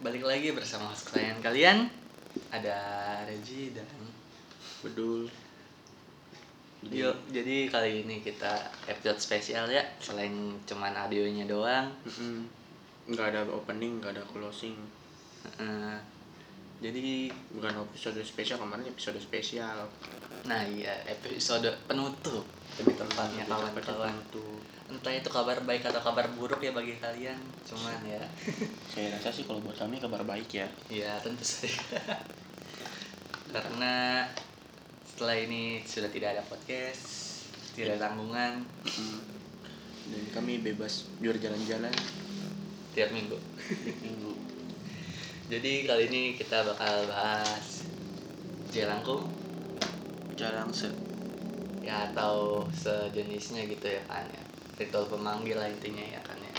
balik lagi bersama klien kalian ada Reji dan Bedul. Yuk, jadi kali ini kita episode spesial ya selain cuman audionya doang Mm-mm. nggak ada opening, nggak ada closing. Eh, jadi Bukan episode spesial kemarin episode spesial. nah iya episode penutup lebih tepatnya Lebih tepatnya kawan-kawan entah itu kabar baik atau kabar buruk ya bagi kalian cuman ya Saya rasa sih kalau buat kami kabar baik ya. ya tentu saja karena setelah ini sudah tidak ada podcast tidak ada tanggungan. Dan kami bebas biar jalan-jalan tiap minggu minggu. Jadi kali ini kita bakal bahas jelangkung Jarang se. ya atau sejenisnya gitu ya kan ya ritual pemanggil lah intinya ya kan ya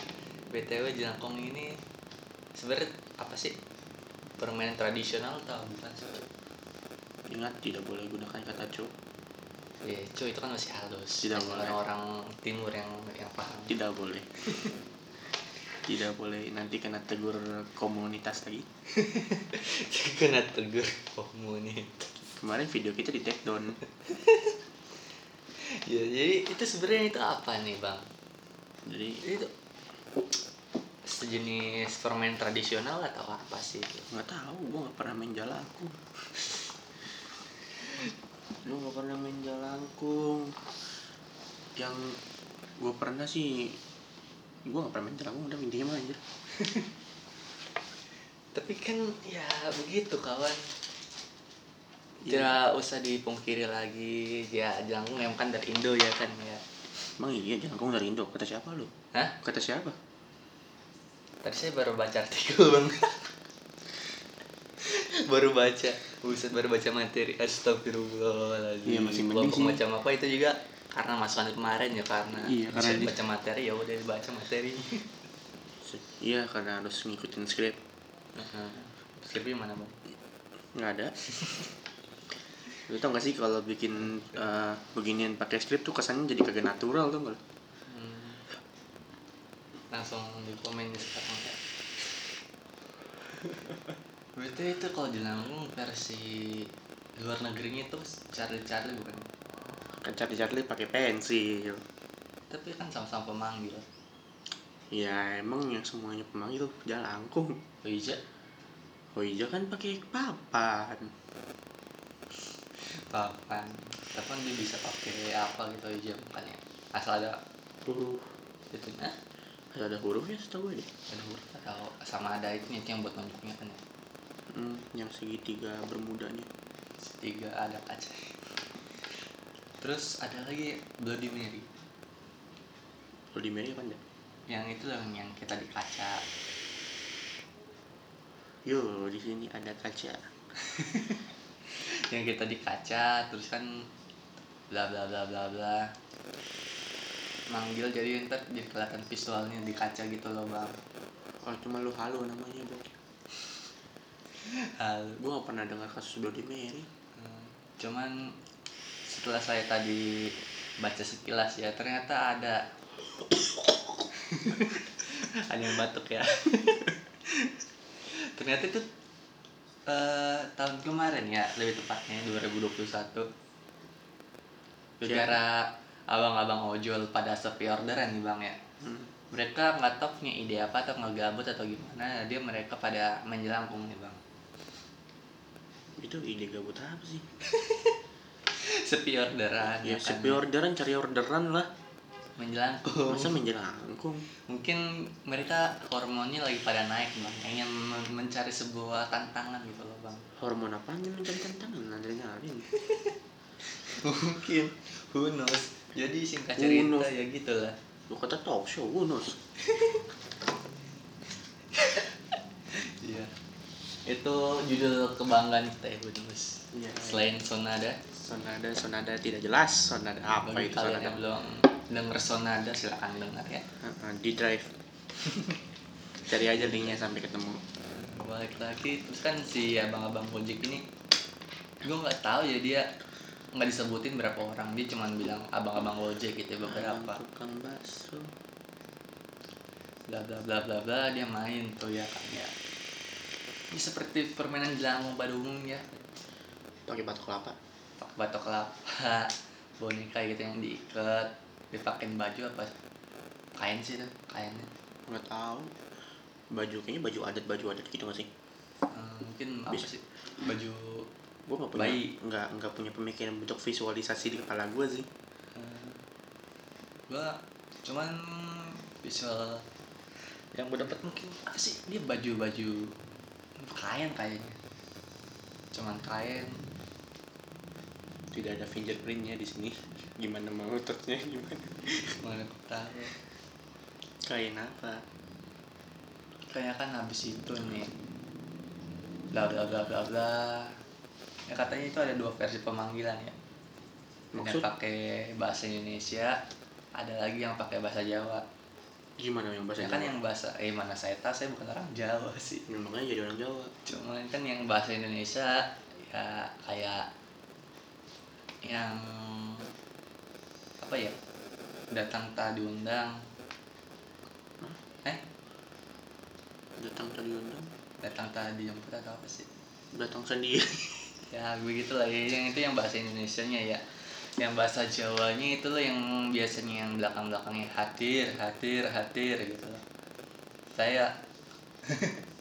btw jelangkung ini sebenarnya apa sih permainan tradisional atau bukan sih Ingat tidak boleh gunakan kata cu. ya cuy itu kan masih halus Tidak boleh. orang timur yang yang paham Tidak boleh. tidak boleh nanti kena tegur komunitas lagi. kena tegur komunitas. Kemarin video kita di take down. ya jadi itu sebenarnya itu apa nih bang? Jadi itu sejenis permainan tradisional atau apa sih itu? Nggak tahu gua nggak pernah main jalangkung lu nggak pernah main jalangkung yang gua pernah sih gua nggak pernah main jalangkung udah intinya mah anjir tapi kan ya begitu kawan. Iya. tidak usah dipungkiri lagi. Ya jelangkung yang kan dari Indo ya kan ya. Emang iya jalangkung dari Indo. Kata siapa lu? Hah? kata siapa? Tadi saya baru baca artikel bang. Baru baca. Buset baru baca materi. Astagfirullahaladzim. Iya, masih mending sih. macam apa itu juga Karena masukan kemarin ya karena Iya, karena di- baca materi ya udah baca materi iya karena harus ngikutin skrip Skripnya mana bang? nggak ada lu tau gak sih kalau bikin eh, beginian pakai skrip tuh kesannya jadi kagak natural tuh nggak? Hmm. Langsung di komen sekarang ya Berarti itu kalau jelangkung versi luar negerinya itu Charlie Charlie bukan? Kan Charlie Charlie pakai pensil. Tapi kan sama-sama pemanggil. Ya emang yang semuanya pemanggil jalangkung Oh iya Oh iya kan pakai papan. papan. Tapi kan dia bisa pakai apa gitu aja kan ya asal ada Huruf. itu nah Ada hurufnya setahu gue deh. ada huruf atau sama ada itu itu yang buat nunjuknya kan ya? Hmm, yang segitiga bermudanya. tiga ada kaca terus ada lagi Bloody Mary Kalau di Mary apa enggak? yang itu yang yang kita di kaca Yo, di sini ada kaca. yang kita di kaca terus kan bla bla bla bla bla manggil jadi ntar jadi kelihatan visualnya di kaca gitu loh bang Oh, cuma lu halo namanya, Bro. hal Gue gak pernah dengar kasus Bloody Mary. Hmm, cuman setelah saya tadi baca sekilas ya ternyata ada ada yang batuk ya. Ternyata itu eh, tahun kemarin ya lebih tepatnya 2021 gara abang-abang ojol pada sepi orderan nih bang ya. Hmm. mereka nggak tahu punya ide apa atau ngegabut atau gimana dia mereka pada menjelangkung nih bang. Itu ide gabut apa sih? sepi orderan Ya, kan? sepi orderan, cari orderan lah. menjelangkung Masa main jalangkung? mungkin mereka hormonnya lagi pada naik bang ingin men- mencari sebuah tantangan gitu loh bang Hormon apa yang mencari tantangan? Adrenalin. mungkin who knows jadi singkat Who cerita knows? ya gitulah Lu kata talk show, Unus. iya itu judul kebanggaan kita ya who knows Iya. selain sonada Sonada, sonada tidak jelas. Sonada apa bagi itu sonada? yang belum denger sonada silakan dengar ya Heeh, di drive. Cari aja linknya sampai ketemu. balik lagi terus kan si abang-abang gojek ini gue nggak tahu ya dia nggak disebutin berapa orang dia cuma bilang abang-abang gojek gitu ya, beberapa Tukang bakso. bla bla bla bla bla dia main tuh ya kan ya ya seperti permainan jelangkung pada umumnya pakai batu kelapa batok kelapa boneka gitu yang diikat dipakein baju apa? Kain sih tuh kainnya. Nggak tahu. Baju kayaknya baju adat baju adat gitu nggak sih? Eh, mungkin apa Bisa. sih? Baju gue nggak punya nggak nggak punya pemikiran bentuk visualisasi di kepala gue sih. Eh, gua cuman visual yang gue dapat mungkin apa sih? Dia baju baju kain kayaknya. Cuman kain tidak ada fingerprintnya di sini. Gimana mau touchnya gimana? Mana tahu? Kain apa? Kayaknya kan habis itu nih. Bla bla bla bla bla. Ya katanya itu ada dua versi pemanggilan ya. Maksud? yang pakai bahasa Indonesia ada lagi yang pakai bahasa Jawa. Gimana yang bahasa ya kan Jawa? yang bahasa eh mana saya tahu saya bukan orang Jawa sih. Ya, makanya jadi orang Jawa? Cuman kan yang bahasa Indonesia ya kayak yang apa ya datang tak diundang. Eh? Datang tadi undang datang tak dijemput atau apa sih? Datang sendiri. Ya begitulah ya yang itu yang bahasa Indonesia nya ya. Yang bahasa Jawanya itu loh yang biasanya yang belakang belakangnya hadir hadir hadir gitu loh saya.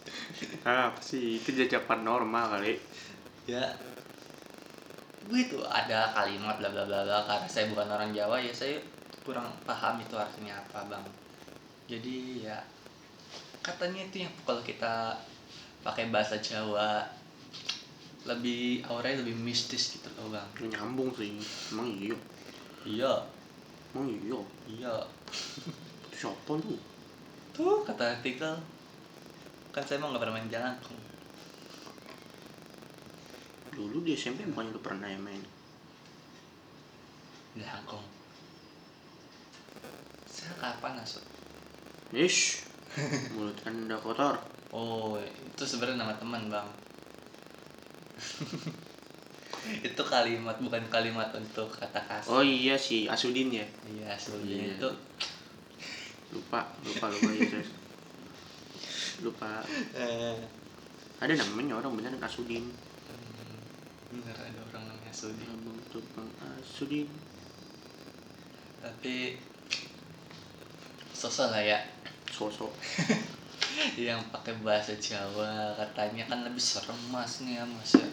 Ah, apa sih? Itu jajapan normal kali. Ya begitu ada kalimat bla bla bla bla karena saya bukan orang Jawa ya saya kurang paham itu artinya apa bang. Jadi ya katanya itu yang kalau kita pakai bahasa Jawa lebih auranya lebih mistis gitu loh bang. Nyambung sih emang iya. Iya. Emang iya? Iya. Siapa lu? Tuh kata artikel kan saya mau nggak pernah main jalangkung dulu di SMP bukannya lu pernah ya main. Jalangkung saya kapan asal ish. Mulut anda kotor. Oh, itu sebenarnya nama teman, Bang. itu kalimat bukan kalimat untuk kata kasar. oh iya si Asudin ya? Iya, sebelumnya Iya. itu. Lupa lupa lupa ya guys lupa. Eh. Ada namanya orang beneran Asudin bener ada orang namanya Sudi. Abang tuh Bang Asudin Tapi sosok lah ya. Sosok. Yang pakai bahasa Jawa katanya kan lebih serem mas nih ya mas ya.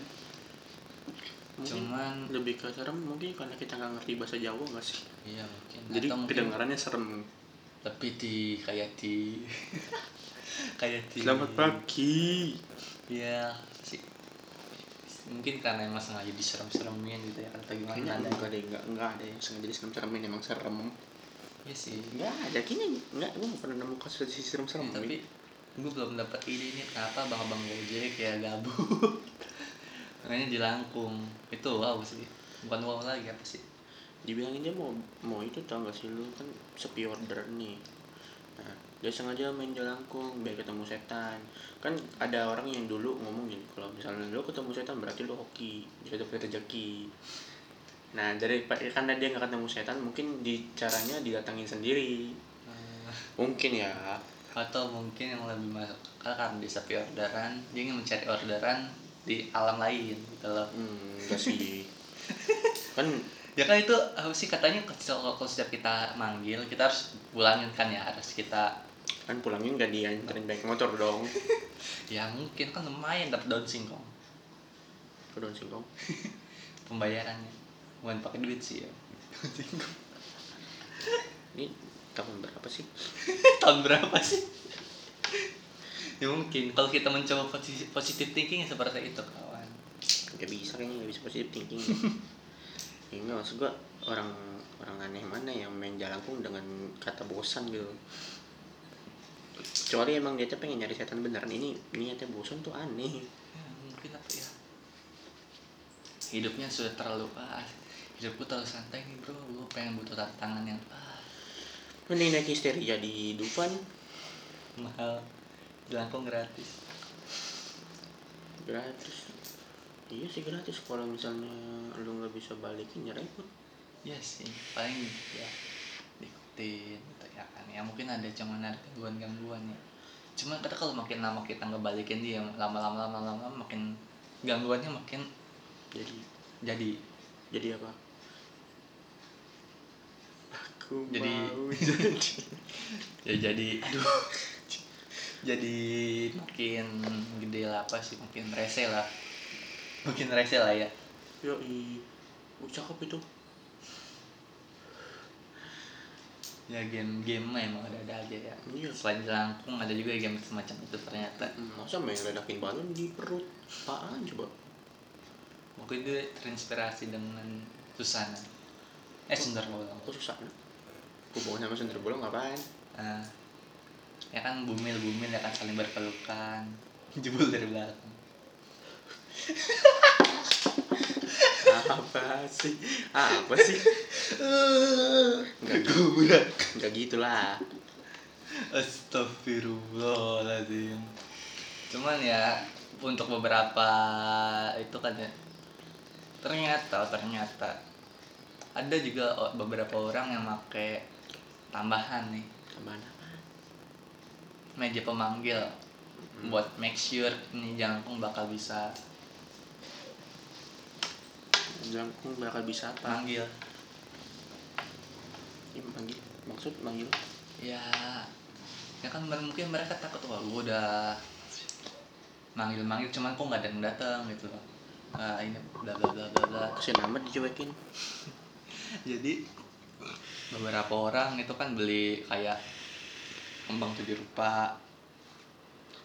Mungkin Cuman lebih ke serem mungkin karena kita nggak ngerti bahasa Jawa nggak sih? Iya mungkin. Jadi atau mungkin kedengarannya serem. Lebih di kayak di kayak di selamat pagi. Iya. sih. Mungkin karena emang sengaja diserem-seremin gitu ya atau gimana kayaknya ada. enggak deh enggak enggak ada yang sengaja serem seremin emang serem Iya sih. enggak ada kayaknya enggak gue nggak pernah nemu kasus serem Ya, tapi gue belum dapat ide nih kenapa abang-abang gojek ya gabut. Makanya jelangkung. Itu wow sih. Bukan wow lagi apa sih? dibilangin dia mau mau itu tau gak sih lu kan sepi order nih nah dia sengaja main jelangkung biar ketemu setan. Kan ada orang yang dulu ngomong gini kalau misalnya lu ketemu setan berarti lu hoki bisa dapet rezeki. Nah dari karena dia nggak ketemu setan mungkin di caranya didatangin sendiri. Eh, mungkin ya. Atau mungkin yang lebih masuk karena di sepi orderan dia ingin mencari orderan di alam lain gitu loh. Hmm, enggak sih. Kan ya kan itu apa sih katanya kalau kalau setiap kita manggil kita harus pulangin kan ya harus kita kan pulangnya nggak dianterin naik motor dong. Ya mungkin. Kan lumayan dapat daun singkong. Ke daun singkong? Pembayarannya. Bukan pakai duit sih ya. Daun singkong. ini tahun berapa sih? Tahun berapa sih? Ya mungkin. Kalau kita mencoba positif, positive thinking seperti itu kawan. Nggak bisa kayaknya nggak bisa positive thinking. Ya nggak maksud gua orang orang aneh mana yang main jalangkung dengan kata bosan gitu kecuali emang dia tuh pengen nyari setan beneran. Ini niatnya bosan tuh aneh. Ya, mungkin apa ya hidupnya sudah terlalu ah hidupku terlalu santai nih bro. Gue pengen butuh tantangan yang ah mending naik histeria di Dufan mahal. Jelangkung gratis. Gratis. Iya sih gratis. Kalau misalnya lu nggak bisa balikin ya repot. Iya sih, paling ya diikutin ya mungkin ada cuman ada gangguan-gangguan ya. cuman kata kalau makin lama kita ngebalikin dia lama-lama lama-lama makin gangguannya makin jadi jadi jadi apa? Aku Jadi- mau jadi ya jadi aduh. Jadi makin gede lah apa sih makin rese lah. Makin rese lah ya. Yoi. Oh, cakep itu ya game-game mah emang ada-ada aja ya. Iya. Selain jelangkung ada juga game semacam itu ternyata. Hmm, masa main ledakin balon di perut? Apaan coba? Mungkin dia terinspirasi dengan Susana. Eh Sundar Bolong aku susah nah hubungan sama sender bolong ngapain? Nah, ya kan bumil-bumil ya kan saling berpelukan. Jebul dari belakang. Apa sih? Apa sih gitu nggak gitulah. Astagfirullahaladzim. Cuman ya untuk beberapa itu kan ya ternyata ternyata ada juga beberapa orang yang pakai tambahan nih. Tambahan apa? Meja pemanggil Hmm. buat make sure ini jangkung bakal bisa jangkung bakal bisa apa? Manggil Manggil maksud manggil? Ya ya kan mungkin mereka takut wah gue udah manggil manggil cuman kok nggak ada yang datang gitu loh. Nah, ini bla bla bla bla bla. Kesian amat dicuekin. Jadi beberapa orang itu kan beli kayak kembang tujuh rupa.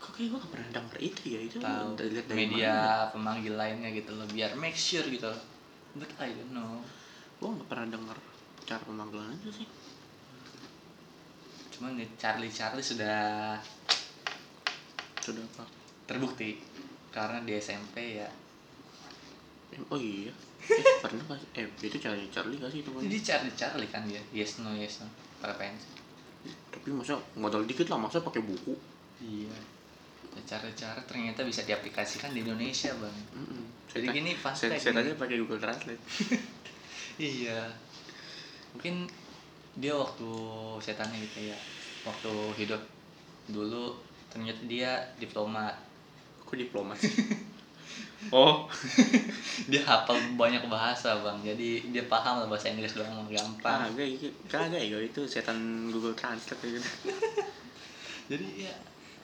Kok kayak gue gak pernah denger itu ya? Itu lihat dari media mana? pemanggil lainnya gitu loh biar make sure gitu loh. But I don't know. Gue gak pernah denger cara pemanggilan itu sih. Cuman nih Charlie Charlie sudah sudah apa? terbukti. Karena di SMP ya. Oh iya. Eh, pernah gak sih? eh itu Charlie Charlie gak sih itu kan jadi Charlie Charlie kan dia. Yes no yes no. Preferensi tapi masa modal dikit lah masa pakai buku? Iya. Cara-cara ternyata bisa diaplikasikan di Indonesia bang. Mm-mm. jadi Saya- gini fun saya, fact saya nih. aja pakai Google Translate. Iya. Mungkin dia waktu setannya gitu ya. Waktu hidup dulu ternyata dia diplomat. Kok diplomat oh, Dia hafal banyak bahasa, Bang. Jadi dia paham lah bahasa Inggris doang gampang. kagak itu kagak ya itu setan Google Translate gitu. Jadi ya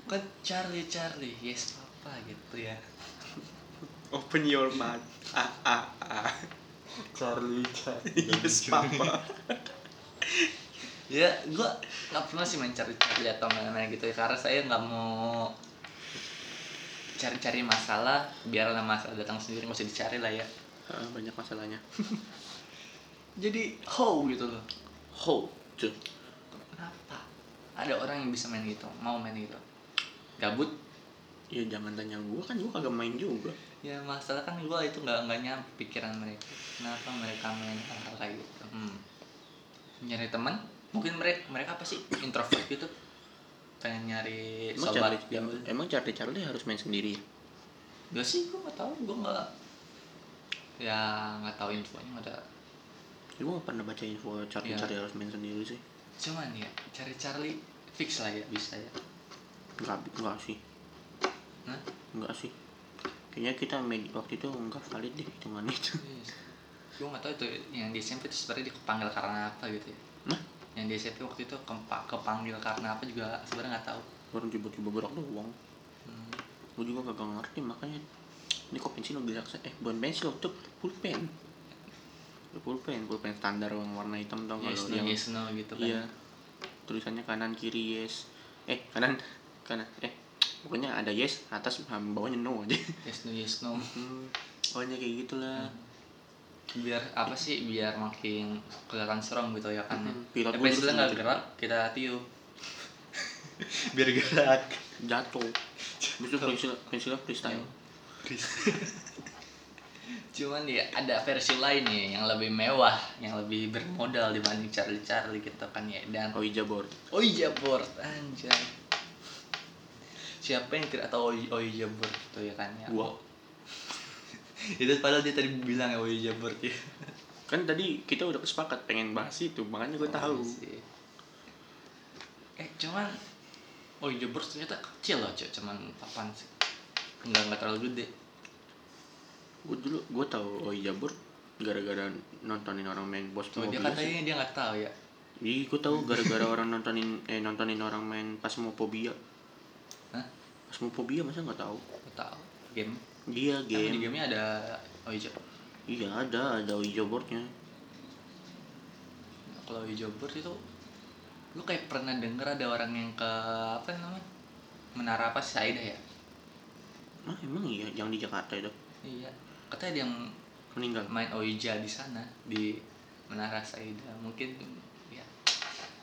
kan Charlie Charlie, yes papa gitu ya. Open your mouth. Ah ah ah. Charlie Charlie. Yes, papa. ya gua nggak pernah sih mencari cari atau mana gitu ya karena saya nggak mau cari-cari masalah biarlah masalah datang sendiri nggak usah dicari lah ya banyak masalahnya. jadi how gitu loh How? Tuh. kenapa ada orang yang bisa main gitu mau main gitu gabut Ya jangan tanya gua kan gua kagak main juga. Ya masalah kan gua itu nggak nggak nyampe pikiran mereka kenapa mereka main hal-hal kayak gitu hmm. nyari teman mungkin mereka mereka apa sih introvert gitu pengen nyari Emang sobat Charlie, yang emang Charlie Charlie harus main sendiri. Gak sih, gue gak tau, gue gak Ya gak tahu infonya ada Gua gak pernah baca info Charlie Iya. Charlie harus main sendiri sih. Cuman ya, cari Charlie fix lah ya, bisa ya Enggak, enggak sih. Hah? Enggak sih. Kayaknya kita waktu itu enggak valid deh hitungan itu. Gue gak tau itu yang di SMP itu sebenarnya kepanggil karena apa gitu ya? Nah, Yang di SMP waktu itu kempa, kepanggil karena apa juga sebenarnya gak tahu. Baru tiba-tiba gerak doang. hmm. Gue juga kagak ngerti makanya ini kok pensil bisa eh bukan pensil tuh pulpen. Pulpen, pulpen standar yang warna hitam tau Yes kalau no, yang yes no gitu kan. iya. Tulisannya kanan kiri yes. Eh kanan kanan eh pokoknya ada yes atas bawahnya no aja. Yes no, yes no. Hmm, pokoknya kayak gitulah. Biar apa sih, biar makin kelihatan serem gitu ya kan ya. Hmm, pilot Eh, gua pensilnya dulu gak gitu. gerak, kita tiup. Biar gerak. Jatuh. Bisa pensil pensilnya freestyle. Cuman ya ada versi lain nih yang lebih mewah, yang lebih bermodal dibanding Charlie Charlie gitu kan ya. Dan iya board. Iya board anjay. Siapa yang tidak tahu oh iya board gitu ya kan ya? Gua. Itu padahal dia tadi bilang oh iya board ya. kan tadi kita udah sepakat pengen bahas itu makanya gue tahu Oh, iya sih. Eh cuman oh Jobber ternyata kecil loh cok cuman papan sih nggak nggak terlalu gede gue dulu gue tahu Oi Jabur gara-gara nontonin orang main bos oh, dia mobil sih. katanya dia nggak tahu ya Ih, gue tahu gara-gara orang nontonin eh nontonin orang main Phasmophobia. Hah? Phasmophobia masa nggak tahu? nggak tahu game Dia Emang di game. gamenya ada oh iya Iya ada, ada Oi Jabornya. kalau Jobber itu lu kayak pernah denger ada orang yang ke apa namanya menara apa sih Saida ya Ah emang iya, yang di Jakarta itu iya katanya ada yang meninggal. main Oija di sana di Menara Saida mungkin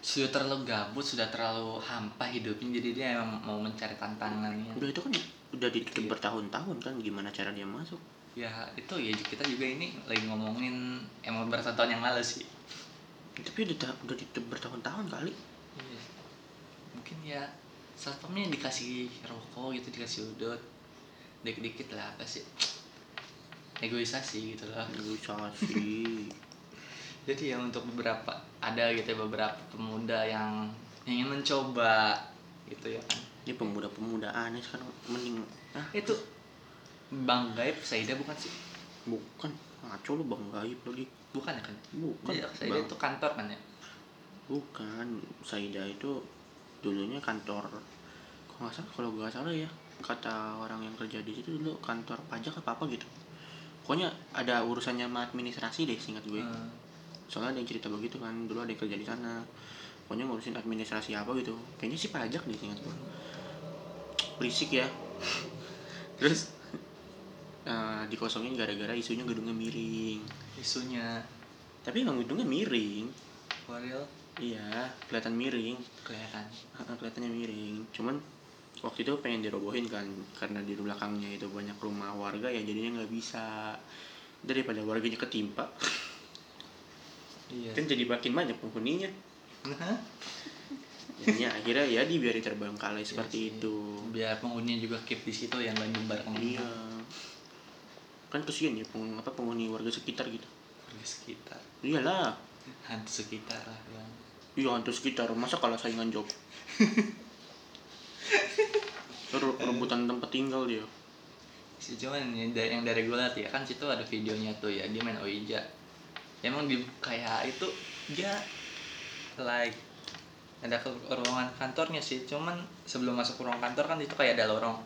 sudah terlalu gabut sudah terlalu hampa hidupnya jadi dia emang mau mencari tantangannya Udah itu kan udah ditutup Iya. bertahun-tahun kan gimana cara dia masuk? ya itu ya kita juga ini lagi ngomongin emang beberapa tahun yang lalu sih Tapi udah udah ditutup bertahun-tahun kali. Iya. mungkin ya satpamnya dikasih rokok gitu dikasih udut dikit-dikit lah apa sih egoisasi gitu loh Negosiasi. Jadi ya untuk beberapa ada gitu ya beberapa pemuda yang ingin mencoba gitu ya kan. Ini pemuda-pemuda aneh sekarang mending ah itu bang gaib Saida bukan sih? Bukan ngaco lu bang gaib lagi. Bukan ya kan? Bukan Jadi Saida Bang. itu kantor kan ya? Bukan Saida itu dulunya kantor kalau nggak salah kalau nggak salah ya kata orang yang kerja di situ dulu kantor pajak apa apa gitu. Pokoknya ada urusannya sama administrasi deh singkat gue. Hmm. Soalnya ada yang cerita begitu kan dulu ada yang kerja di sana. Pokoknya ngurusin administrasi apa gitu. Kayaknya sih pajak deh singkat gue berisik ya. Terus eh, dikosongin gara-gara isunya gedungnya miring. Isunya. Tapi emang gedungnya miring. Waril iya kelihatan miring. Kelihatan. Kelihatannya miring. Cuman waktu itu pengen dirobohin kan karena di belakangnya itu banyak rumah warga ya jadinya nggak bisa. Daripada warganya ketimpa iya. Kan jadi makin banyak penghuninya. Nah, jadinya akhirnya ya dibiarin terbengkalai Iya seperti sih. itu. Biar penghuninya juga keep di situ yang gak nyebar ke mana iya. Kan kesian ya peng, apa penghuni warga sekitar gitu. Warga sekitar. Iyalah. Hantu sekitar lah bang iya hantu sekitar. Masa kalah saingan job rebutan tempat tinggal dia. Cuman yang dari, yang dari gue liat ya kan situ ada videonya tuh ya dia main Ouija emang di kayak itu dia like ada ke ruangan kantornya sih. Cuman sebelum masuk ruang kantor kan itu kayak ada lorong.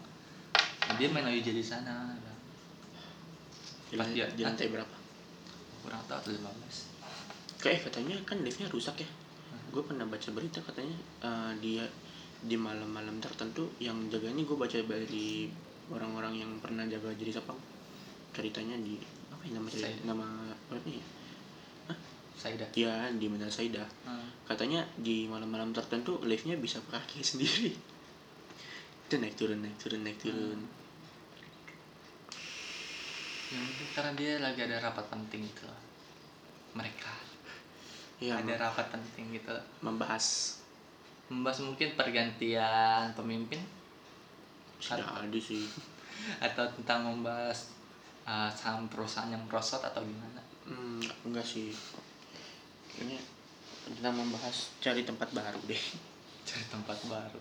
Nah, dia main Ouija di sana. Pas dia- di lantai berapa? Kurang tahu tuh 15 kayak katanya kan liftnya rusak ya. Gue pernah baca berita katanya eh, dia di malam-malam tertentu yang jaganya gue baca dari orang-orang yang pernah jaga jadi sapam ceritanya di apa ya nama cerita, nama apa nih Saida ya di Menara Saida Hmm. katanya di malam-malam tertentu liftnya bisa berkaki sendiri. Itu naik turun naik turun naik turun. Ya mungkin karena dia lagi ada rapat penting gitu loh. mereka. Ya ada rapat penting gitu loh. membahas. Membahas mungkin pergantian pemimpin. Sudah ada sih. Atau tentang membahas uh, saham perusahaan yang merosot atau gimana? Hmm, enggak sih. Kayaknya tentang membahas cari tempat baru deh. cari tempat baru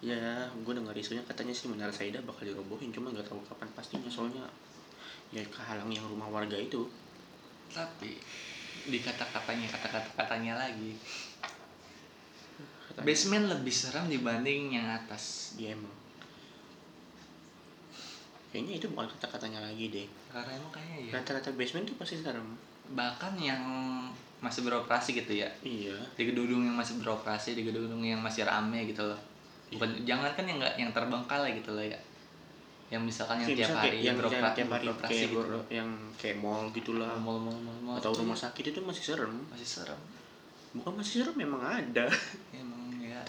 Ya, gue dengar isunya katanya sih Menara Saida bakal dirobohin, cuma nggak tahu kapan pastinya soalnya ya kehalang yang rumah warga itu. tapi di kata-katanya kata-kata katanya lagi Katanya, basement lebih seram dibanding yang atas Iya emang. Kayaknya itu bukan kata-katanya lagi deh. karena emang kayaknya ya Kata-kata basement tuh pasti serem. bahkan yang masih beroperasi gitu ya. Iya. di gedung yang masih beroperasi di gedung yang masih rame gitu loh. Bukan jangan kan yang nggak yang terbengkalai gitu loh ya. Yang misalkan yang Kayak tiap hari yang, tiap hari beroperasi kayak gitu ber- yang kayak mall gitulah mal mal mal mal atau rumah sakit itu masih serem. masih serem. Bukan masih serem memang ada. emang ya.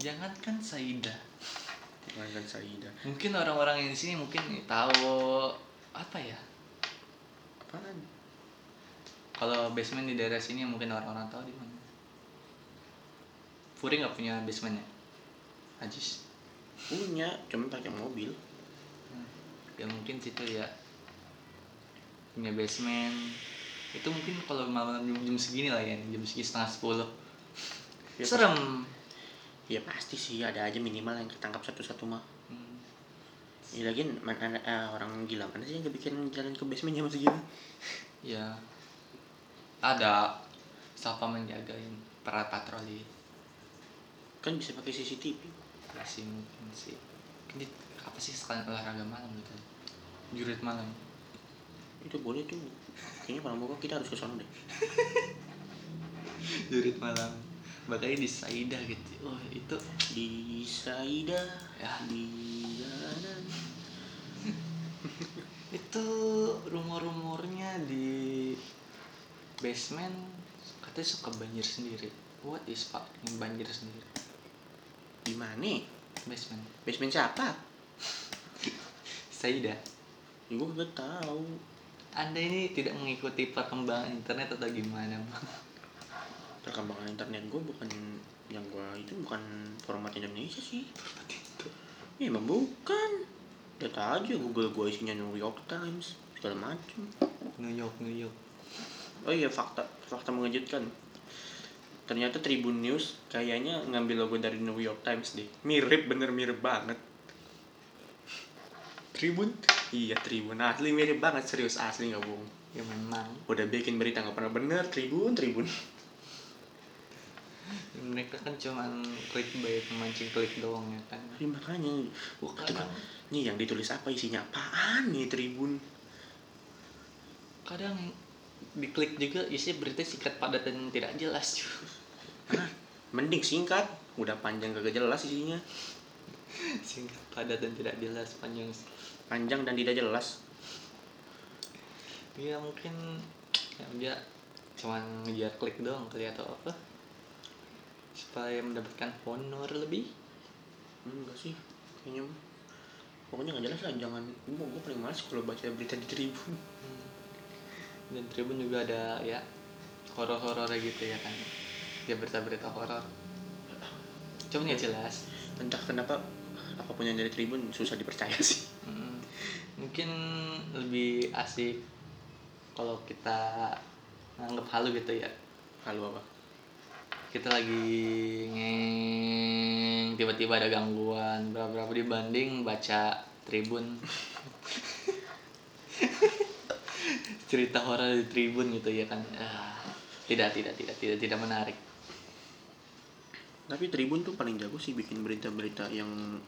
Jangankan Saida. Bukan Saida. mungkin orang-orang yang di sini mungkin tahu apa ya? Apaan? Kalau basement di daerah sini mungkin orang-orang tahu di mana? Puri nggak punya basementnya? Ajis? Punya, cuma pakai mobil. ya mungkin situ ya. Punya basement. Itu mungkin kalau malam jam, jam segini lah ya jam segini setengah sepuluh. Ya, serem. Ya pasti sih ada aja minimal yang ketangkap satu-satu mah. Hmm. ya lagi mana eh, orang gila mana sih yang kebikin jalan ke basement jam segitu ya ada siapa menjagain para patroli? Kan bisa pakai CCTV ya sih mungkin sih. Di- apa sih sekalian olahraga malam gitu? Jurit malam. Itu boleh tuh. Kayaknya pokok kita harus ke sana deh. Jurit malam. Makanya di Saida gitu. Oh itu. Di Saida. Ya. di jalanan itu rumor-rumornya di basement katanya suka banjir sendiri. What is fucking banjir sendiri? Di mana? Basement. Basement siapa? Saida. Ya gue gak tahu. Anda ini tidak mengikuti perkembangan internet atau gimana bang? Perkembangan internet gue bukan yang gue itu bukan format Indonesia sih. Ya emang bukan. Lihat aja Google gue isinya New York Times segala macem. New York New York oh iya fakta fakta mengejutkan. Ternyata Tribun News kayaknya ngambil logo dari New York Times deh. Mirip bener mirip banget. Tribun? Iya Tribun. Asli mirip banget serius asli nggak bohong. Ya memang. Udah bikin berita nggak pernah bener Tribun Tribun. Mereka kan cuman clickbait memancing klik doang ya kan. Tapi makanya. Wah, kadang, nih yang ditulis apa isinya? Apaan nih Tribun? Kadang diklik juga isi berita singkat padat dan tidak jelas. Hah? mending singkat. Udah panjang kagak jelas isinya. Singkat padat dan tidak jelas panjang. Panjang dan tidak jelas. Ya mungkin ya dia cuman ngejar klik doang kali atau apa? Supaya mendapatkan honor lebih? Enggak sih kayaknya pokoknya nggak jelas lah jangan. Gue gue paling males kalau baca berita di Tribun dan Tribun juga ada ya horor-horornya gitu ya kan. Dia berita-berita horor. Cuman ya jelas. Entah kenapa apa pun yang dari Tribun susah dipercaya sih. Mm, mungkin lebih asik kalau kita nganggap halu gitu ya. Halu apa? Kita lagi ngeng tiba-tiba ada gangguan berapa berapa dibanding baca tribun cerita horor di tribun gitu ya kan. Ah, tidak tidak tidak tidak tidak menarik. Tapi Tribun tuh paling jago sih bikin berita-berita yang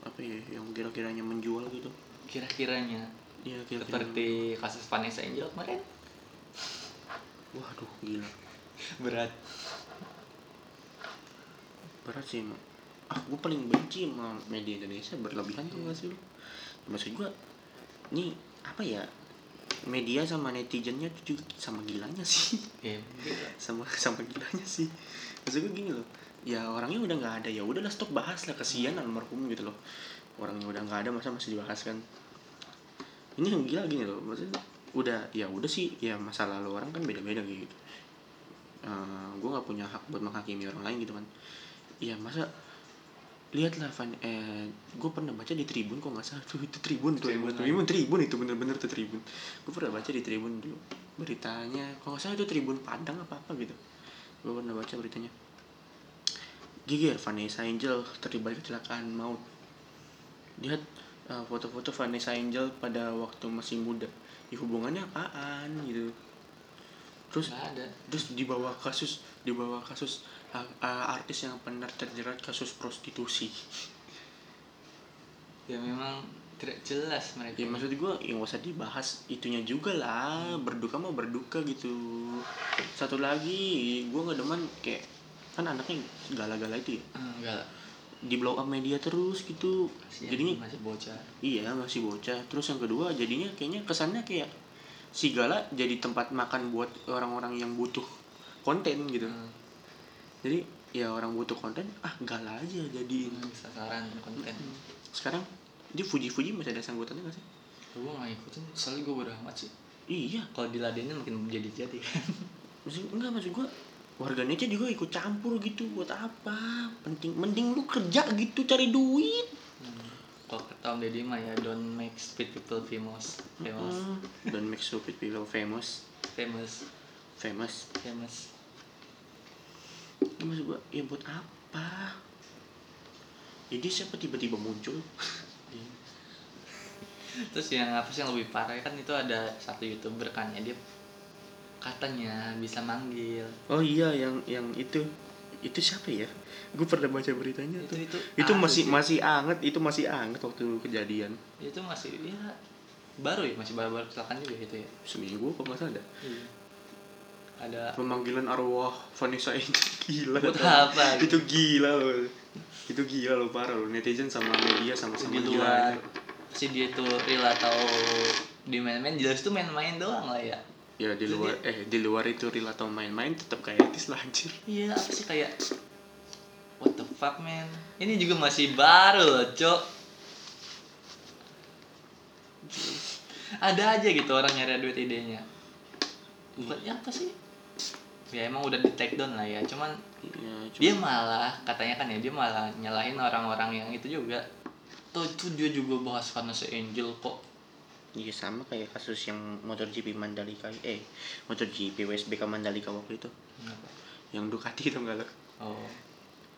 apa ya yang kira-kiranya menjual gitu. Kira-kiranya. Iya kira-kira seperti kasus Vanessa Angel kemarin. Waduh gila. Berat. Berat sih emang ah gue paling benci sama media Indonesia berlebihan tuh gak sih lu maksud gue nih apa ya media sama netizennya tuh juga sama gilanya sih. Ya gila. sama sama gilanya sih. Maksud gue gini loh ya orangnya udah nggak ada ya udahlah stop bahas lah kasihan almarhum gitu loh. Orangnya udah nggak ada masa masih dibahas kan? Ini yang gila gini loh maksudnya udah ya udah sih ya masa lalu orang kan beda-beda gitu. Eh gue nggak punya hak buat menghakimi orang lain gitu kan. Iya masa lihatlah Van eh gue pernah baca di Tribun kok nggak salah tuh itu Tribun tuh. Tribun Tribun, Tribun, Tribun itu bener-bener tuh Tribun. Gue pernah baca di Tribun dulu beritanya. Kalau nggak salah itu Tribun Padang apa apa gitu. Gue pernah baca beritanya. Gigir Vanessa Angel terlibat kecelakaan maut. Lihat uh, foto-foto Vanessa Angel pada waktu masih muda. Ya, hubungannya apaan gitu. Terus ada. terus dibawa kasus dibawa kasus artis yang pernah terjerat kasus prostitusi. Ya memang tidak jelas mereka. Ya maksud gue yang usah dibahas itunya juga lah. Berduka mau berduka gitu. Satu lagi gue nggak demen kayak kan anaknya gala-gala itu ya? Enggak lah di blow up media terus gitu. Kasihan, jadinya masih bocah. Iya masih bocah. Terus yang kedua jadinya kayaknya kesannya kayak si gala jadi tempat makan buat orang-orang yang butuh konten gitu. Hmm, jadi ya orang butuh konten ah gala aja jadiin hmm, sasaran konten. Sekarang dia Fuji-Fuji masih ada sanggutannya gak sih? gue nggak ngikutin soalnya gue bodo amat sih. Iya, kalau diladenin makin jadi jadi maksud enggak maksud gua warganetnya juga ikut campur gitu buat apa? Penting mending lu kerja gitu cari duit. hmm. kalau kata Om Deddy mah ya don't make stupid people famous. Famous. Hmm, Dan make stupid people famous, famous. Famous. famous Ya, maksud gua ya buat apa? ini siapa tiba-tiba muncul? Terus yang apa sih yang lebih parah? Kan itu ada satu youtuber kan ya dia katanya bisa manggil. Oh iya yang yang itu. Itu siapa ya? Gue pernah baca beritanya itu tuh. itu itu masih sih. masih anget itu masih anget waktu kejadian. Itu masih ya baru ya masih baru baru kecelakaan juga itu ya? Seminggu apa nggak salah ada Iya. Ada pemanggilan arwah Vanessa Angel gila. Buat apa? itu gila loh. Itu gila loh parah loh. Netizen sama media sama-sama di gila luar si dia itu real atau di main-main jelas tuh main-main doang lah ya. Ya di luar eh di luar itu real atau main-main tetap kayak etis lah anjir. Iya apa sih kayak what the fuck man? Ini juga masih baru loh cok. Ada aja gitu orang nyari duit idenya buat ya apa sih. Ya emang udah di take down lah ya. Cuman ya, cuma- dia malah katanya kan ya dia malah nyalahin orang-orang yang itu juga. Tuh itu dia juga bahas Vanessa Angel kok. Iya sama kayak kasus yang MotoGP Mandalika eh MotoGP WSBK Mandalika waktu itu. Kenapa? yang Ducati itu enggak lo oh.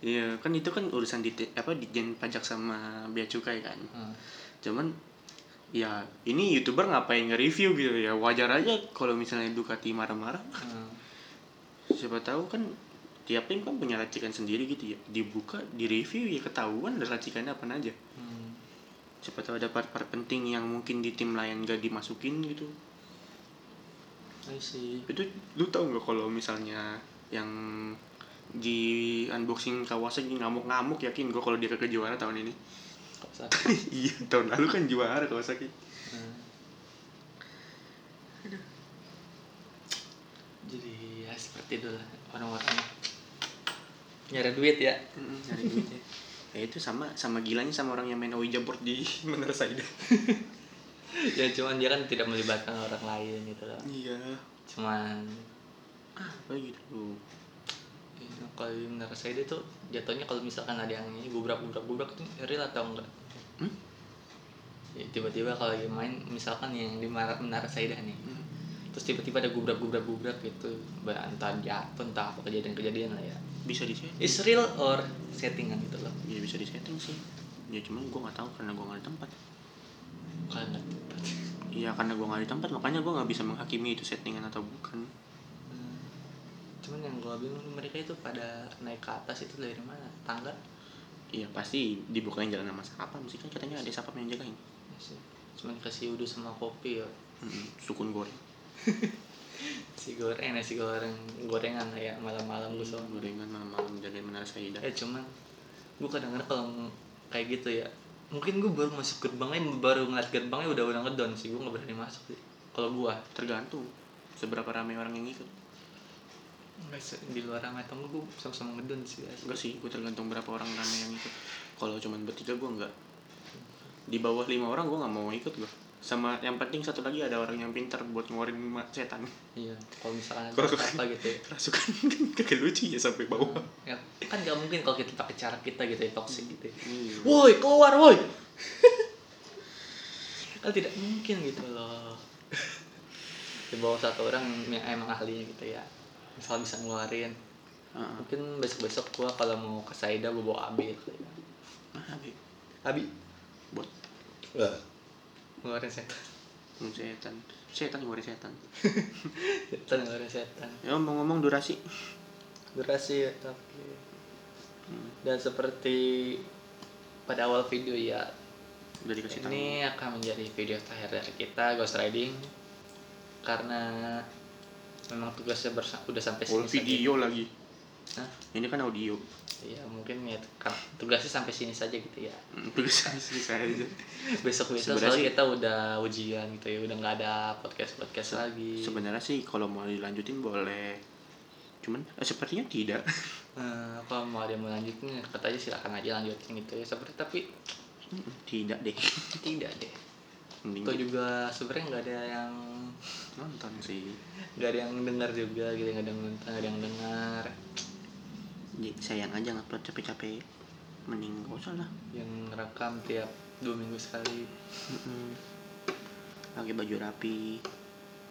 Iya kan itu kan urusan di apa dijen pajak sama bea cukai kan. Hmm. cuman ya ini youtuber ngapain nge-review gitu ya wajar aja kalau misalnya Ducati marah-marah Hmm. siapa tahu kan tiap tim kan punya racikan sendiri gitu ya dibuka di review ya ketahuan ada racikannya apa aja Hmm. siapa tahu ada part-part penting yang mungkin di tim lain gak dimasukin gitu I see. itu lu tau nggak kalau misalnya yang di unboxing Kawasaki ngamuk-ngamuk yakin gue kalau dia ke juara tahun ini? Iya tahun lalu kan juara Kawasaki Hmm. Jadi ya seperti itu lah orang-orang nyari duit ya. nyari duit ya ya itu sama sama gilanya sama orang yang main Owi Jabor di Menara Saida ya cuman dia kan tidak melibatkan orang lain gitu loh. iya Cuman apa gitu ya, kalau di Menara Saida tuh jatuhnya kalau misalkan ada yang ini gubrak gubrak gubrak tuh real atau enggak? Hmm? Ya, tiba-tiba kalau lagi main misalkan yang di Menara, Menara Saida nih. Hmm. terus tiba-tiba ada gubrak gubrak gubrak gitu entah jatuh entah apa kejadian-kejadian lah ya. Bisa di setting? Is real or settingan gitu loh. Ya bisa di setting sih. Ya cuman gue nggak tahu karena gue nggak di tempat. Kalau nggak tepat iya karena gue nggak di tempat makanya gue nggak bisa menghakimi itu settingan atau bukan. Hmm. cuman yang gue bingung mereka itu pada naik ke atas itu dari mana? Tangga iya pasti dibukain jalan sama sapam sih kan katanya ada sapam yang jagain. Ya sih. cuman kasih uduk sama kopi ya. Hmm, sukun goreng. Si goreng nasi goreng. Gorengan ya malam-malam gue soal gorengan malam-malam jadi menara Saida eh cuman gue kadang-kadang kalau kayak gitu ya mungkin gue baru masuk gerbangnya baru ngeliat gerbangnya udah udah ngedon sih. Gue nggak berani masuk sih. Kalau gue tergantung seberapa ramai orang yang ikut di luar ramai atau gue sama-sama ngedon sih guys. Enggak sih gue tergantung berapa orang ramai yang ikut. Kalau cuman bertiga gue enggak di bawah lima orang gue nggak mau ikut gue sama yang penting satu lagi ada orang yang pintar buat ngeluarin setan. Iya kalau misalkan ada Kalau- apa gitu ya. rasukan kan kagak lucu ya sampai bawah. Ya kan nggak mungkin kalau kita pakai cara kita gitu ya toxic gitu ya. Iya. woi keluar woi! Kan tidak mungkin gitu loh. Di bawah satu orang yang emang ahlinya gitu ya misal bisa ngeluarin. Heeh. mungkin besok besok gua kalau mau ke Saida gua bawa abi. Kali ya. Ah, Bi. abi. Buat. Ngeluarin setan. Setan. Setan ngeluarin setan. Setan ngeluarin setan. Ya ngomong-ngomong durasi. Durasi ya tapi Hmm. dan seperti pada awal video ya. Udah dikasih tahu. ini akan menjadi video terakhir dari kita Ghost Riding. Karena memang tugasnya bersa- udah sampai oh, sini saja. video lagi Hah? ini kan audio Iya mungkin ya tugasnya sampai sini saja gitu ya. Hmm, bisa bisa aja Besok besok soalnya kita udah ujian gitu ya, udah nggak ada podcast podcast lagi. sebenarnya sih kalau mau dilanjutin boleh cuman eh, sepertinya tidak Eh, kalau mau ada mau lanjutin katanya silakan aja lanjutin gitu ya. Seperti tapi tidak deh tidak deh. Mending Itu juga sebenarnya nggak ada yang nonton sih. nggak ada yang dengar juga gitu nggak ada yang nonton nggak ada yang dengar. Ya, sayang aja ngupload capek-capek. Mending gak usah lah. Yang rekam tiap dua minggu sekali. Pakai baju rapi.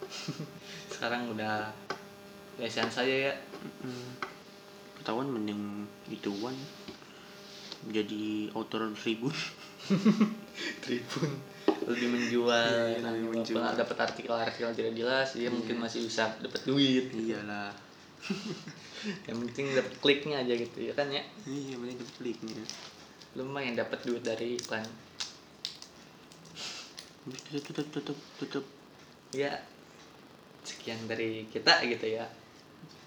Sekarang udah biasaan saja ya. Mm-mm. ketahuan mending ituan jadi author tribun. Tribun lebih menjual Iya, ya kan, lebih menjual. dapat artikel-artikel tidak jelas dia Iya. mungkin masih bisa dapat duit. Iyalah. Yang penting dapat kliknya aja gitu ya kan ya? Iya mana dapat kliknya. Lumayan dapat duit dari iklan. Tutup tutup tutup tutup ya sekian dari kita gitu ya.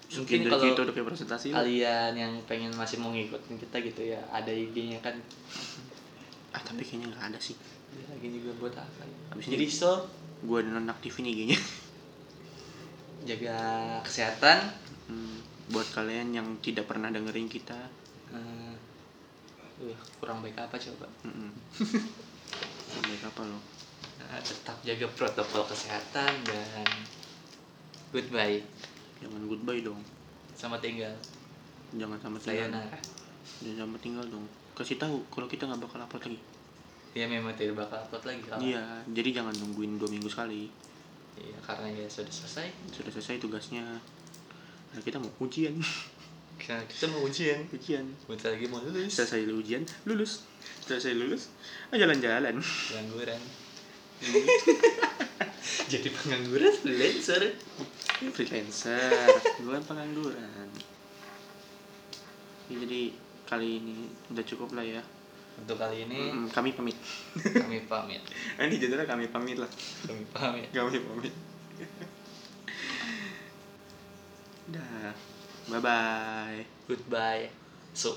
Mungkin kalau kita udah presentasi kalian yang pengen masih mau ngikutin kita gitu ya ada IG-nya kan? Ah tapi kayaknya nggak ada sih lagi juga buat apa ya? Habis jadi so gua nonaktifin IG-nya jaga kesehatan. Hmm, buat kalian yang tidak pernah dengerin kita. Eh, uh, kurang baik apa coba? Mm baik apa lo? Nah, tetap jaga protokol kesehatan dan goodbye. Jangan goodbye dong. Sama tinggal. Jangan sama tinggal. Sayonara jangan sama tinggal dong. Kasih tahu kalau kita nggak bakal upload lagi ya memang tidak bakal upload lagi kalau iya jadi jangan nungguin dua minggu sekali. Iya, karena ya sudah selesai. Sudah selesai tugasnya. Nah, kita mau ujian. Kita, kita mau ujian. Ujian. Bentar lagi mau lulus. Selesai ujian lulus. Selesai lulus ah, jalan-jalan. Pengangguran. Jadi pengangguran freelancer. Freelancer bukan pengangguran. Ya, jadi kali ini udah cukup lah ya untuk kali ini Mm, kami pamit. kami pamit. Ini jadinya kami pamit lah. Kami pamit. Kami pamit. Dah. Bye bye goodbye. So